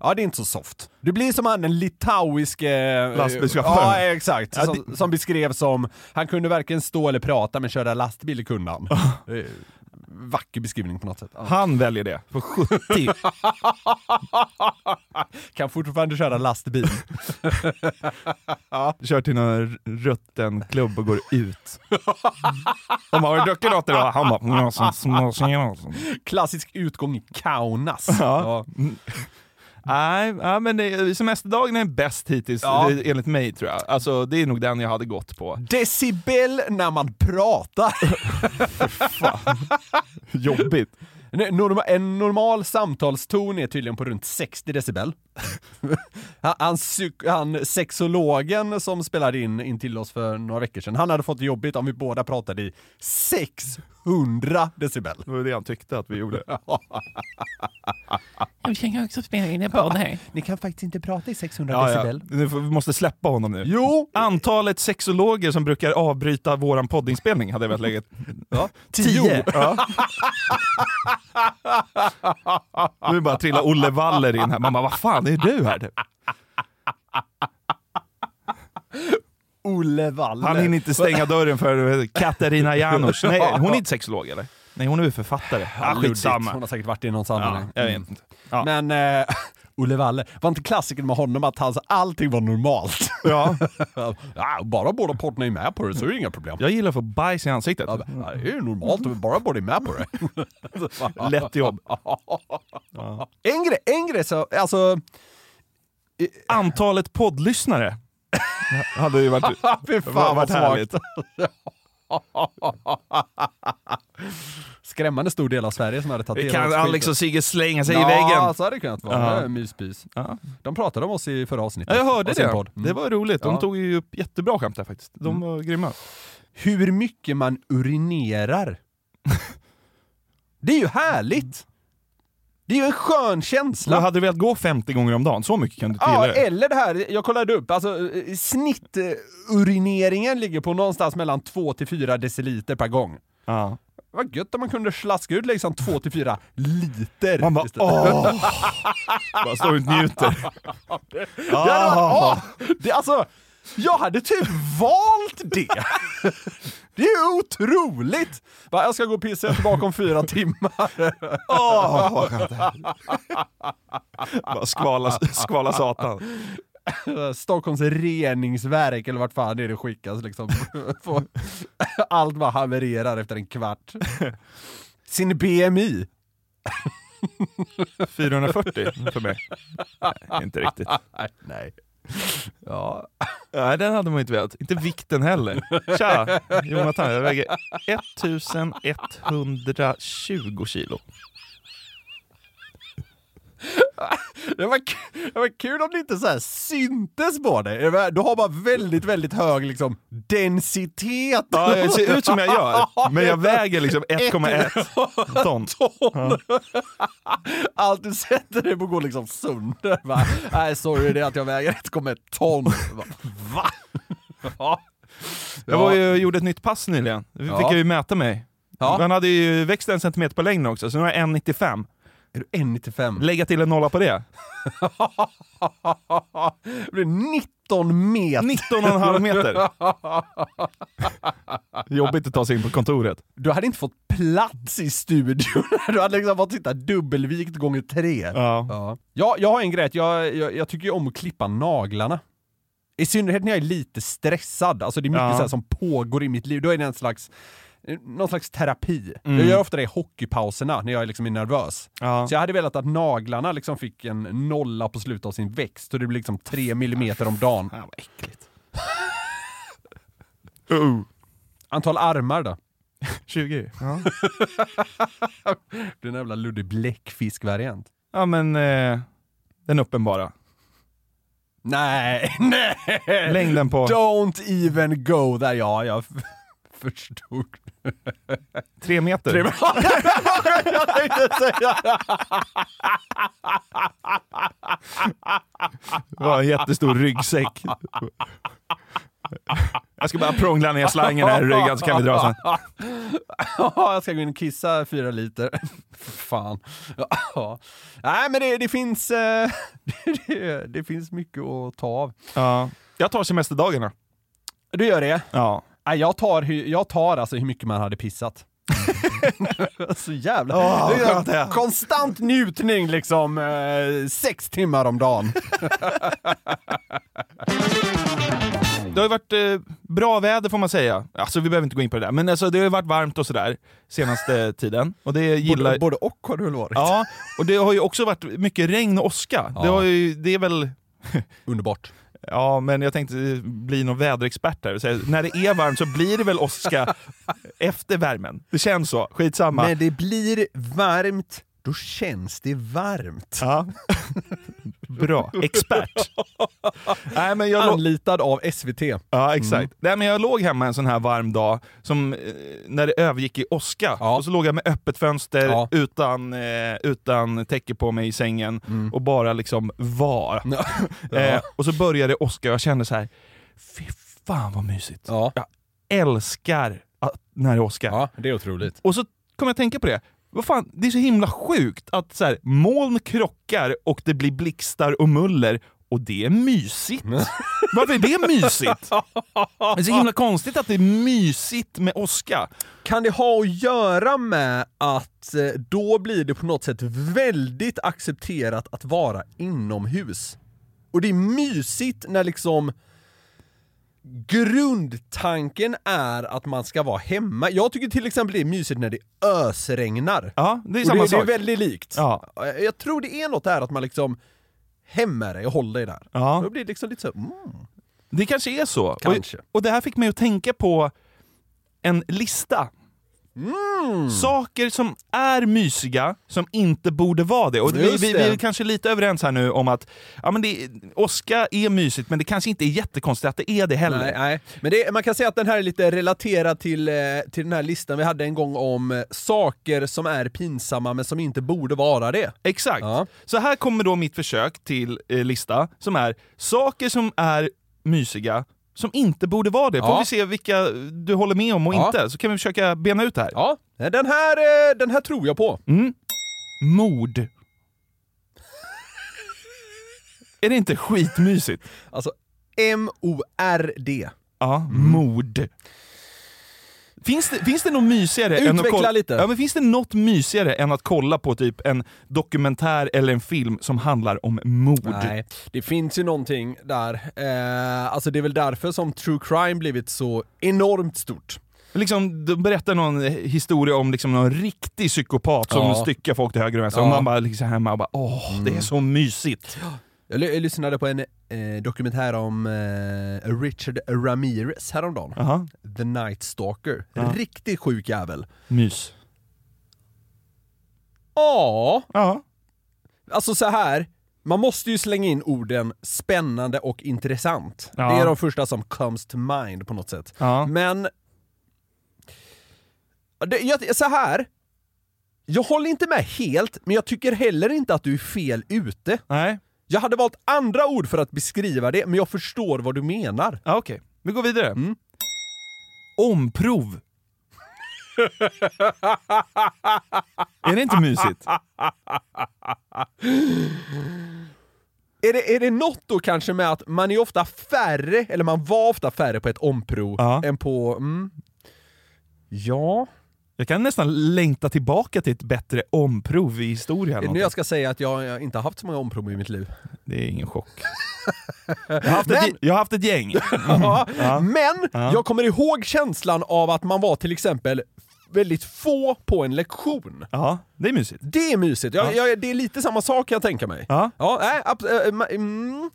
Ja, det är inte så soft. Du blir som han den litauiske... eh, Lastbilschauffören. Ja, exakt. Ja, som, som beskrevs som, han kunde varken stå eller prata, men köra lastbil kunde han. Vacker beskrivning på något sätt. Ja. Han väljer det. För 70. Kan fortfarande köra lastbil. Kör till någon rutten klubb och går ut. De har druckit något idag? Han bara, "Mm, "Ja, så- så- så." Klassisk utgång i Kaunas. Ja. Nej, ja, men semesterdagen är bäst hittills, Ja. enligt mig tror jag. Alltså, det är nog den jag hade gått på. Decibel när man pratar. Jobbigt. Norma, en normal samtalston är tydligen på runt 60 decibel. han, han sexologen som spelade in, in till oss för några veckor sedan, han hade fått jobbigt om vi båda pratade i 600 decibel. Det var det han tyckte att vi gjorde. Jag kan också spela in en podd här. Ni kan faktiskt inte prata i 600 Ja, ja. decibel. Nu får- Vi måste släppa honom nu. Jo! Antalet sexologer som brukar avbryta våran poddinspelning hade jag velat lägga. Ja. Tio! Ja. Nu bara trillar Olle Waller in här. Man bara, vad fan är du här? Olle Waller. Han hinner inte stänga dörren för Katarina Janouch. Nej, hon är inte sexolog eller? Nej, hon är väl författare. Ja, skitsamma. Hon har säkert varit i någon sammanhang. Ja, jag vet Mm. inte. Ja. Men eh, Olle Walle, var inte klassikern med honom att hans, allting var normalt? Ja. ja, bara båda parterna är med på det så är det inga problem. Jag gillar att få bajs i ansiktet. Ja, det är ju normalt om bara båda är med på det. Lätt jobb. En grej, en grej så, alltså... Antalet poddlyssnare hade ju varit, Fy fan vad varit härligt. svagt. Skrämmande stor del av Sverige som hade tagit Det del av kan. Alex och Sigge slänga sig i Ja, väggen. så hade det kunnat vara. Ja. Det är Myspys. Ja. De pratade om oss i förra avsnittet. Ja, jag hörde av sin det. podd. Mm. Det var roligt. De Ja. tog ju upp jättebra skämt där faktiskt. De var grymma. Hur mycket man urinerar. det är ju härligt! Det är ju en skön känsla. Men hade du velat gå 50 gånger om dagen? Så mycket kan du Ja, till det. eller det här, jag kollade upp, alltså eh, snitturineringen ligger på någonstans mellan 2 till 4 deciliter per gång. Ja. Vad gött om man kunde slaska ut liksom 2 till 4 liter. Man bara åh! Bara står och njuter. Det varit, åh, det, alltså, jag hade typ valt det. Det är otroligt! Bara, Jag ska gå och pissa tillbaka om fyra timmar. Åh, vad skönt. Bara skvala, skvala satan. Stockholms reningsverk eller vart fan det är det skickas liksom. Allt bara havererar efter en kvart. Sin BMI. 440 för mig. Nej, inte riktigt. Nej. Ja. Nej, den hade man inte velat. Inte vikten heller. Tja, Jonathan, jag väger 1120 kilo. Det var, det var kul om det inte så här syntes på dig. Du har bara väldigt, väldigt hög liksom, densitet. Ja, jag ser ut som jag gör, men jag väger liksom 1,1 ton. ton. Allt du sätter dig på går liksom sönder. Va? Nej, sorry, det är att jag väger 1,1 ton. Va? Ja. Jag var ju, gjorde ett nytt pass nyligen. Då fick Ja. jag ju mäta mig. Ja. Han hade ju växt en centimeter på längden också, så nu är jag 1,95. Är du 1,95? Lägga till en nolla på det. Det blir 19 meter. 19,5 meter. Jobbigt att ta sig in på kontoret. Du hade inte fått plats i studion. Du hade liksom fått sitta dubbelvikt gånger tre. Ja. Ja. Ja, jag har en grej, jag, jag, jag tycker ju om att klippa naglarna. I synnerhet när jag är lite stressad, alltså det är mycket Ja. så som pågår i mitt liv, då är det en slags någon slags terapi. Mm. Jag gör ofta det i hockeypauserna när jag liksom är nervös. Ja. Så jag hade velat att naglarna liksom fick en nolla på slutet av sin växt, så det blir liksom tre millimeter om dagen. Fan vad äckligt. Uh. Antal armar då? 20. Ja, Det är en jävla luddig bläckfisk-variant. ja men eh, den uppenbara. Nej, nej! Längden på Don't even go there. Ja, jag förstod. Tre meter. Tre- jag tänkte säga Det var en jättestor ryggsäck. Jag ska bara prångla ner slangen här i ryggen så kan vi dra sen. Ja, jag ska gå in och kissa fyra liter. Fan. Ja. Nej, men det, det finns eh, det, det finns mycket att ta av. Ja. Jag tar semesterdagarna. Du gör det? Ja. Jag tar, jag tar alltså hur mycket man hade pissat. Så jävla... Det det är. konstant njutning liksom, eh, sex timmar om dagen. Det har ju varit eh, bra väder får man säga. Alltså vi behöver inte gå in på det där, men alltså, det har ju varit varmt och sådär senaste tiden. Och det gillar... Både, både och har det väl varit? Ja, och det har ju också varit mycket regn och åska. Det, Ja. har ju, det är väl... Underbart. Ja, men jag tänkte bli någon väderexpert här säga, när det är varmt så blir det väl åska efter värmen. Det känns så, skitsamma. När det blir varmt, då känns det varmt. Ja. Bra, expert. Nej, men jag Anlitad av SVT. Ja, exakt. Nej, men jag låg hemma en sån här varm dag, som, eh, när det övergick i åska. Ja. Och så låg jag med öppet fönster, Ja. utan, eh, utan täcke på mig i sängen, och bara liksom var. eh, och så började det åska och jag kände så här. fy fan vad mysigt. Ja. Jag älskar att, när det åskar. ja, det är otroligt. Och så kom jag att tänka på det. Vad fan, det är så himla sjukt att så här, moln krockar och det blir blixtar och muller Och det är mysigt. Varför är det mysigt? Det är så himla konstigt att det är mysigt med åska. Kan det ha att göra med att eh, då blir det på något sätt väldigt accepterat att vara inomhus? Och det är mysigt när liksom grundtanken är att man ska vara hemma. Jag tycker till exempel det är mysigt när det ösregnar. Ja, det är samma det, sak. det är väldigt likt. Ja. Jag tror det är något där att man liksom hämmar dig och håller dig där. Ja. Då blir det liksom lite så, mm. Det kanske är så. Kanske. Och, och det här fick mig att tänka på en lista. Mm. Saker som är mysiga, som inte borde vara det. Och vi, vi, vi är kanske lite överens här nu om att ja, men det, åska är mysigt, men det kanske inte är jättekonstigt att det är det heller. Nej, nej. Men det, man kan säga att den här är lite relaterad till, eh, till den här listan vi hade en gång om eh, saker som är pinsamma men som inte borde vara det. Exakt. Ja. Så här kommer då mitt försök till eh, lista, som är saker som är mysiga, som inte borde vara det. Får Ja. vi se vilka du håller med om och Ja. inte, så kan vi försöka bena ut det här. Ja, den här, eh, den här tror jag på. Mm. Mord. är det inte skitmysigt? Alltså, M-O-R-D. Ja, Mm. mord. Finns det, finns det något mysigare än att Utveckla kolla, lite. Ja, men finns det något mysigare än att kolla på typ en dokumentär eller en film som handlar om mord? Nej, det finns ju någonting där. Eh, alltså det är väl därför som true crime blivit så enormt stort. Liksom, de berättar någon historia om liksom någon riktig psykopat som Ja. styckar folk till höger och vänster, Ja. och man bara liksom hemma och bara åh, det är så mysigt. Jag, jag lyssnade på en eh, dokumentär om eh, Richard Ramirez häromdagen. Aha. The Night Stalker. Ja. Riktigt sjuk jävel. Mys. Ja. Ja. Alltså så här. man måste ju slänga in orden spännande och intressant. Det är de första som comes to mind på något sätt. Ja. Men... Det, jag, så här. Jag håller inte med helt, men jag tycker heller inte att du är fel ute. Nej. Jag hade valt andra ord för att beskriva det, men jag förstår vad du menar. Ja, Okej, vi går vidare. Mm. Omprov. är det inte mysigt? Är det, är det något då kanske med att man är ofta färre, eller man var ofta färre på ett omprov Ja. än på... Mm, ja... Jag kan nästan längta tillbaka till ett bättre omprov i historien. Nu jag ska säga att jag, inte har haft så många omprov i mitt liv. Det är ingen chock. Jag har haft, Men- ett, jag har haft ett gäng. Ja, Ja. Men Ja. jag kommer ihåg känslan av att man var till exempel väldigt få på en lektion. Ja, det är mysigt. Det är mysigt. Jag, Ja. jag, det är lite samma sak jag tänka mig. Ja. Ja, nej, äh, ma- mm,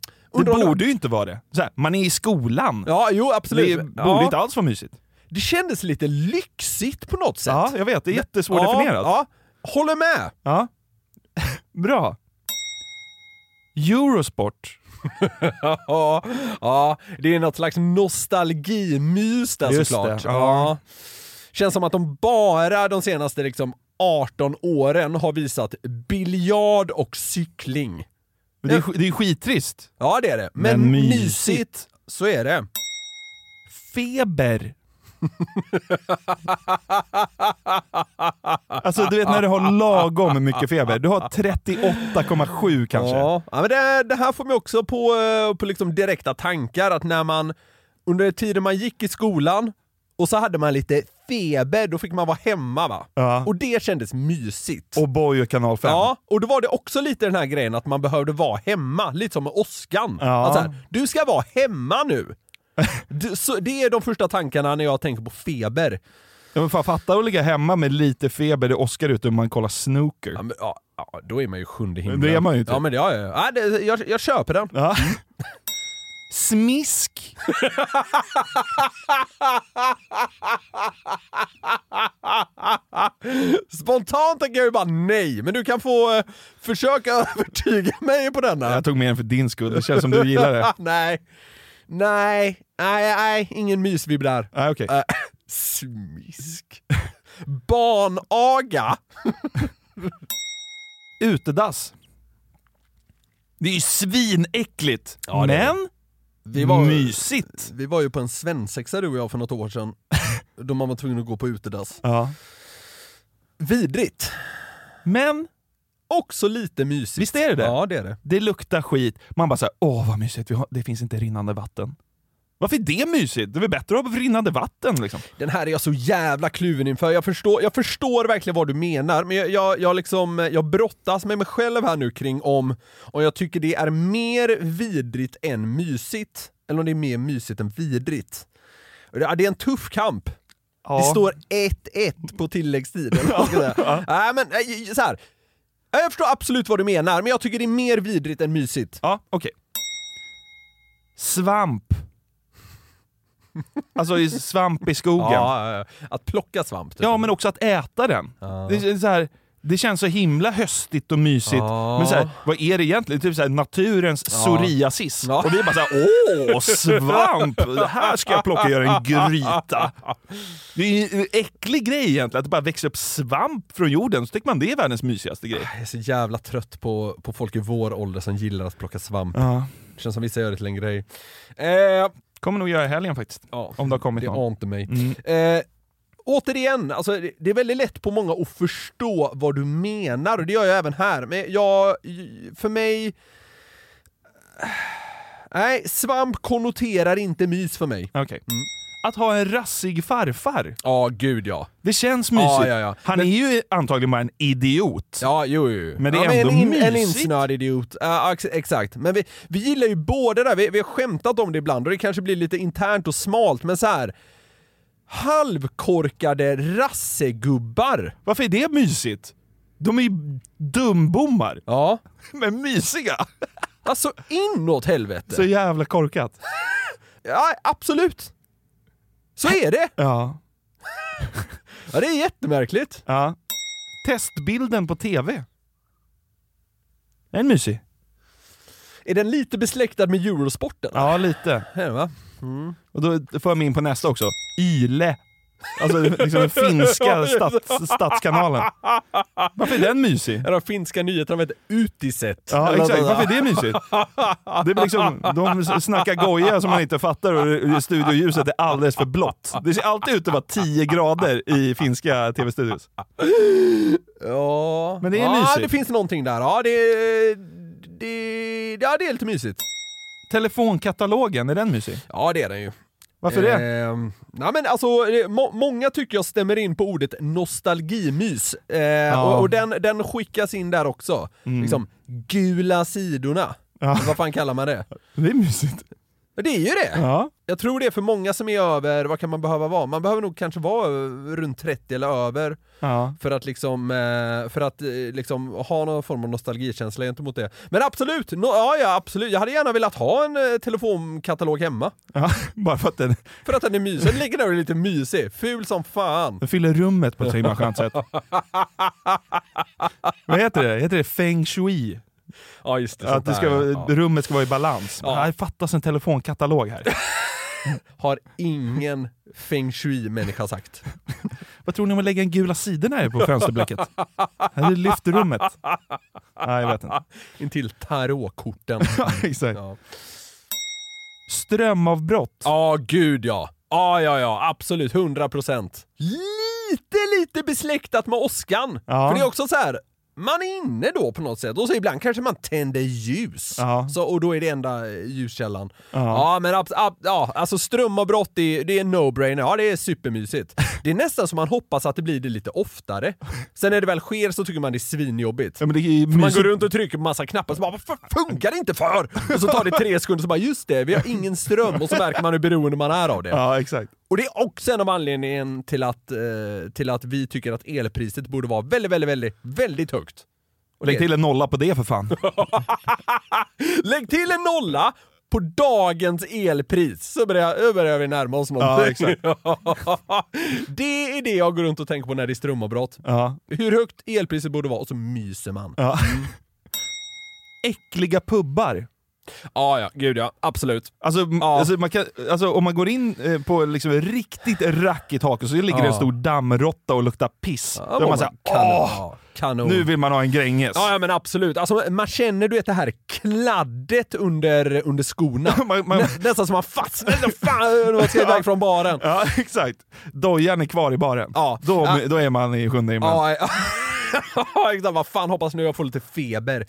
Det borde ju inte vara det. Här, man är i skolan. Ja, jo absolut. Det borde ja. inte alls vara mysigt. Det kändes lite lyxigt på något sätt. Ja, jag vet. Det är jättesvårdefinierat. Ja, ja, håller med. Ja. Bra. Eurosport. ja, ja, det är något slags nostalgimys där Just såklart. det, ja. Ja. Känns som att de bara de senaste liksom 18 åren har visat biljard och cykling. Det är, det är skittrist. Ja det är det, men, Men mysigt. mysigt. så är det. Feber. alltså du vet när du har lagom mycket feber. Du har 38,7 kanske. Ja, men det, det här får mig också på, eh, på liksom direkta tankar att när man under tiden man gick i skolan och så hade man lite feber, då fick man vara hemma va? Ja. Och det kändes mysigt. Och Boy och kanal 5. Ja, och då var det också lite den här grejen att man behövde vara hemma, lite som med åskan. Ja. Här, du ska vara hemma nu! Det är de första tankarna när jag tänker på feber. Ja, men fan, fatta att ligga hemma med lite feber, det åskar ute och man kollar snooker. Ja, men, ja, ja, då är man ju sjunde himlen. Det är man ju inte. Ja, men det, ja, ja. ja det, jag, jag köper den. Ja. Smisk. Spontant tänker jag ju bara nej, men du kan få eh, försöka övertyga mig på denna. Jag tog med den för din skull, det känns som du gillar det. nej. Nej, nej, nej, ingen mysvibb där. Nej, okej. Äh, smisk. Barnaga. Utedass. Det är ju svinäckligt, Ja, men Vi var, mysigt. vi var ju på en svensexa du och jag för något år sedan, då man var tvungen att gå på utedass. Ja. Vidrigt. Men också lite mysigt. Visst är det det? Ja, det är det. Det luktar skit. Man bara såhär, åh vad mysigt, det finns inte rinnande vatten. Varför är det mysigt? Det är väl bättre att ha rinnande vatten liksom? Den här är jag så jävla kluven inför. Jag förstår, jag förstår verkligen vad du menar, men jag, jag, jag, liksom, jag brottas med mig själv här nu kring om, om jag tycker det är mer vidrigt än mysigt, eller om det är mer mysigt än vidrigt. Det är en tuff kamp. Ja. Det står 1-1 på tilläggstid. eller vad man ska säga. Nej, men eh, så här. Jag förstår absolut vad du menar, men jag tycker det är mer vidrigt än mysigt. Ja, okej. Svamp. Alltså i svamp i skogen. Ja, ja, ja. Att plocka svamp. typ. Ja, men också att äta den. Det, är så här, det känns så himla höstigt och mysigt. Ja. Men så här, vad är det egentligen? Typ så här, naturens Ja. psoriasis. Ja. Och vi bara såhär, åh, svamp! Det här ska jag plocka och göra en gryta. Det är ju en äcklig grej egentligen, att det bara växer upp svamp från jorden. Så tycker man det är världens mysigaste grej. Jag är så jävla trött på, på folk i vår ålder som gillar att plocka svamp. Ja. Det känns som vissa gör det till en grej. Eh, Kommer nog göra i helgen faktiskt. ja, Om det har kommit det någon. ante mig. Mm. Eh, återigen, alltså, det- det är väldigt lätt på många att förstå vad du menar, och det gör jag även här. Men jag, för mig... Nej, svamp konnoterar inte mys för mig. Okej. Att ha en rassig farfar. Ja, gud ja. Det känns mysigt. Ja, ja, ja. Han Men- är ju antagligen bara en idiot. Ja, jo, jo. Men det är ja, ändå en, in, en mysigt. insnöad idiot. Ja, ex- exakt. Men vi, vi gillar ju båda där, vi, vi har skämtat om det ibland och det kanske blir lite internt och smalt, men så här halvkorkade rassegubbar. Varför är det mysigt? De är ju dumbommar. Ja. Men mysiga. Alltså inåt helvete. Så jävla korkat. Ja, absolut. Så är det. Ja. Ja, det är jättemärkligt. ja. Testbilden på TV. Är den mysig? Är den lite besläktad med Eurosporten? Ja, lite. Är den, va? Och då får jag mig in på nästa också. Yle. Alltså liksom den finska stats, statskanalen. Varför är den mysig? De finska nyheterna heter Utiset. Ja, exakt. Varför är det mysigt? Det är liksom, de snackar goja som man inte fattar och studioljuset är alldeles för blått. Det ser alltid ut att vara 10 grader i finska tv-studios. Ja, Men det är ja, mysigt. det finns någonting där. Ja, det, det, ja, det är lite mysigt. Telefonkatalogen, är den mysig? Ja, det är den ju. Varför det? Ehm, nej men alltså, må, många tycker jag stämmer in på ordet nostalgimys. Eh, och, och den, den skickas in där också. Liksom, gula sidorna. Mm. Ja. Vad fan kallar man det? Det är mysigt. Det är ju det! Ja. Jag tror det är för många som är över, vad kan man behöva vara? Man behöver nog kanske vara eh, runt 30 eller över Ja. för att liksom, eh, för att eh, liksom ha någon form av nostalgikänsla gentemot det. Men absolut, no, ja, ja absolut, jag hade gärna velat ha en telefonkatalog hemma. ja. Bara för att den, För att den är mysig, den ligger där och är lite mysig, ful som fan. den fyller rummet på ett så himla skönt sätt. Vad heter det? Heter det feng shui? Ja just det, Att det ska, ja. rummet ska vara i balans. Ja. Det fattas en telefonkatalog här. Har ingen feng shui-människa sagt. Vad tror ni om att lägga en gula sidorna här på fönsterblecket? Det lyfter rummet. Nej, jag vet inte. Intill tarotkorten. Exakt. Ja. Strömavbrott. Ja, gud ja. Ja, ja, ja, absolut, 100 procent. Lite, lite besläktat med åskan. Ja. För det är också så här. Man är inne då på något sätt och så ibland kanske man tänder ljus. Ja. Så, och då är det enda eh, ljuskällan. Ja. Ja, men ab, ab, ja, alltså strömavbrott, det, det är no-brainer. Ja, det är supermysigt. Det är nästan som man hoppas att det blir det lite oftare. Sen när det väl sker så tycker man det är svinjobbigt. Ja, är man går runt och trycker på massa knappar så bara varför funkar det inte för? Och så tar det tre sekunder så bara just det, vi har ingen ström och så märker man hur beroende man är av det. Ja, exakt. Och det är också en av anledningen till att, eh, till att vi tycker att elpriset borde vara väldigt, väldigt, väldigt, väldigt högt. Och Lägg det- till en nolla på det för fan. Lägg till en nolla på dagens elpris så börjar, börjar vi närma oss någonting. exakt. det är det jag går runt och tänker på när det är strömavbrott. Ja. Hur högt elpriset borde vara och så myser man. Ja. Äckliga pubbar. Ja, ja, gud ja, absolut. Alltså, Ja. alltså, man kan, alltså om man går in eh, på liksom riktigt rackigt hak och så ligger det en Ja. stor dammråtta och luktar piss. Ja, Då man kanon. åh! Ja, kanon. Nu vill man ha en Gränges. Ja, ja men absolut. Alltså, man känner du vet det här kladdet under, under skorna. Man- man- Nä, nästan som man fastnar. Fan, man ska iväg från baren. Ja, exakt. Dojan är kvar i baren. Ja. Då, Ja. då är man i sjunde himlen. Ja, ja. Ja, exakt. Vad fan, hoppas nu jag får lite feber.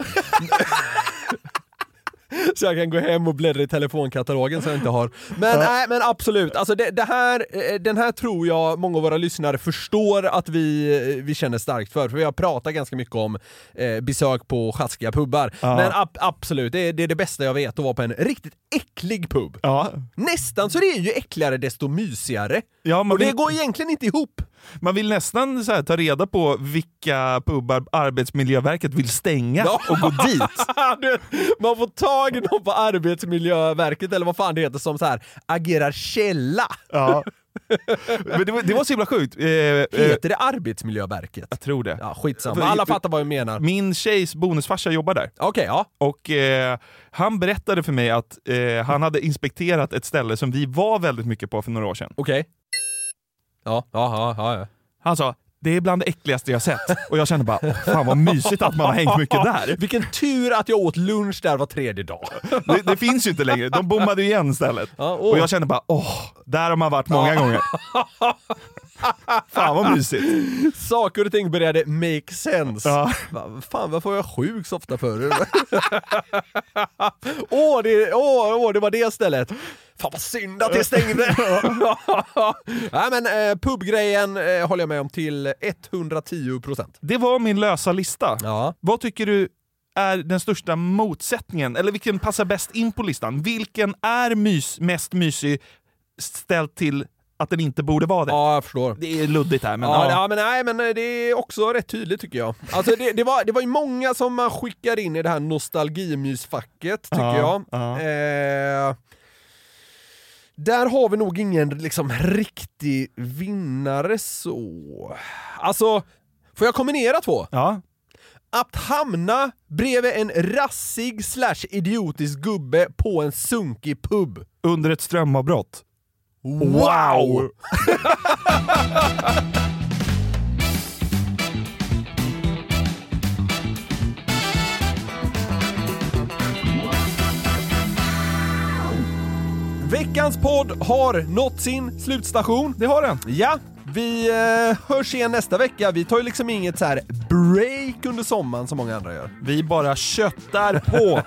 Så jag kan gå hem och bläddra i telefonkatalogen som jag inte har. Men nej, men absolut. Alltså det, det här, eh, den här tror jag många av våra lyssnare förstår att vi, eh, vi känner starkt för. För vi har pratat ganska mycket om eh, besök på sjaskiga pubbar. Ja. Men ab, absolut, det är, det är det bästa jag vet att vara på en riktigt äcklig pub. Ja. Nästan så det är ju äckligare desto mysigare. Ja, och det vill- går egentligen inte ihop. Man vill nästan så här, ta reda på vilka pubbar Arbetsmiljöverket vill stänga och gå dit. Man får tag i någon på Arbetsmiljöverket eller vad fan det heter som så här agerar källa. Ja. Men det, var, det var så himla sjukt. Eh, eh, Heter det Arbetsmiljöverket? jag tror det. Ja, skitsamma. För- Alla fattar vad jag menar. Min tjejs bonusfarsa jobbar där. Okej, ja. Och eh, han berättade för mig att eh, han hade inspekterat ett ställe som vi var väldigt mycket på för några år sedan. Okej. Ja, ja, ja, ja. Han sa det är bland det äckligaste jag sett. Och jag kände bara, fan vad mysigt att man har hängt mycket där. Vilken tur att jag åt lunch där var tredje dag. Det, det finns ju inte längre, de bommade igen stället. Ja. Och jag kände bara, åh, där har man varit många gånger. Fan vad mysigt. Saker och ting började make sense. Ja. Fan, varför var jag sjuk så ofta förr? åh, det, åh, åh, det var det stället. Fan vad synd att det stängde! Nej men eh, pubgrejen eh, håller jag med om till 110%. Det var min lösa lista. Ja. Vad tycker du är den största motsättningen? Eller vilken passar bäst in på listan? Vilken är mys, mest mysig ställt till att den inte borde vara det? Ja, jag förstår. Det är luddigt här, men ja, ja. ja, men nej, men det är också rätt tydligt tycker jag. Alltså det, det, var, det var ju många som man skickar in i det här nostalgimysfacket, tycker Ja, jag. ja. Eh, där har vi nog ingen liksom riktig vinnare så. Alltså, får jag kombinera två? Ja. Att hamna bredvid en rassig slash idiotisk gubbe på en sunkig pub. Under ett strömavbrott. Wow! Veckans podd har nått sin slutstation. Det har den. Ja, vi eh, hörs igen nästa vecka. Vi tar ju liksom inget så här break under sommaren som många andra gör. Vi bara köttar på.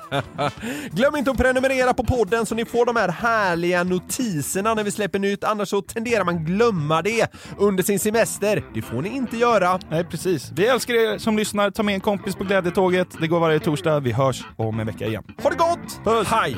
Glöm inte att prenumerera på podden så ni får de här härliga notiserna när vi släpper nytt, annars så tenderar man glömma det under sin semester. Det får ni inte göra. Nej, precis. Vi älskar er som lyssnar. Ta med en kompis på glädjetåget. Det går varje torsdag. Vi hörs om en vecka igen. Ha det gott! Puss! Hej!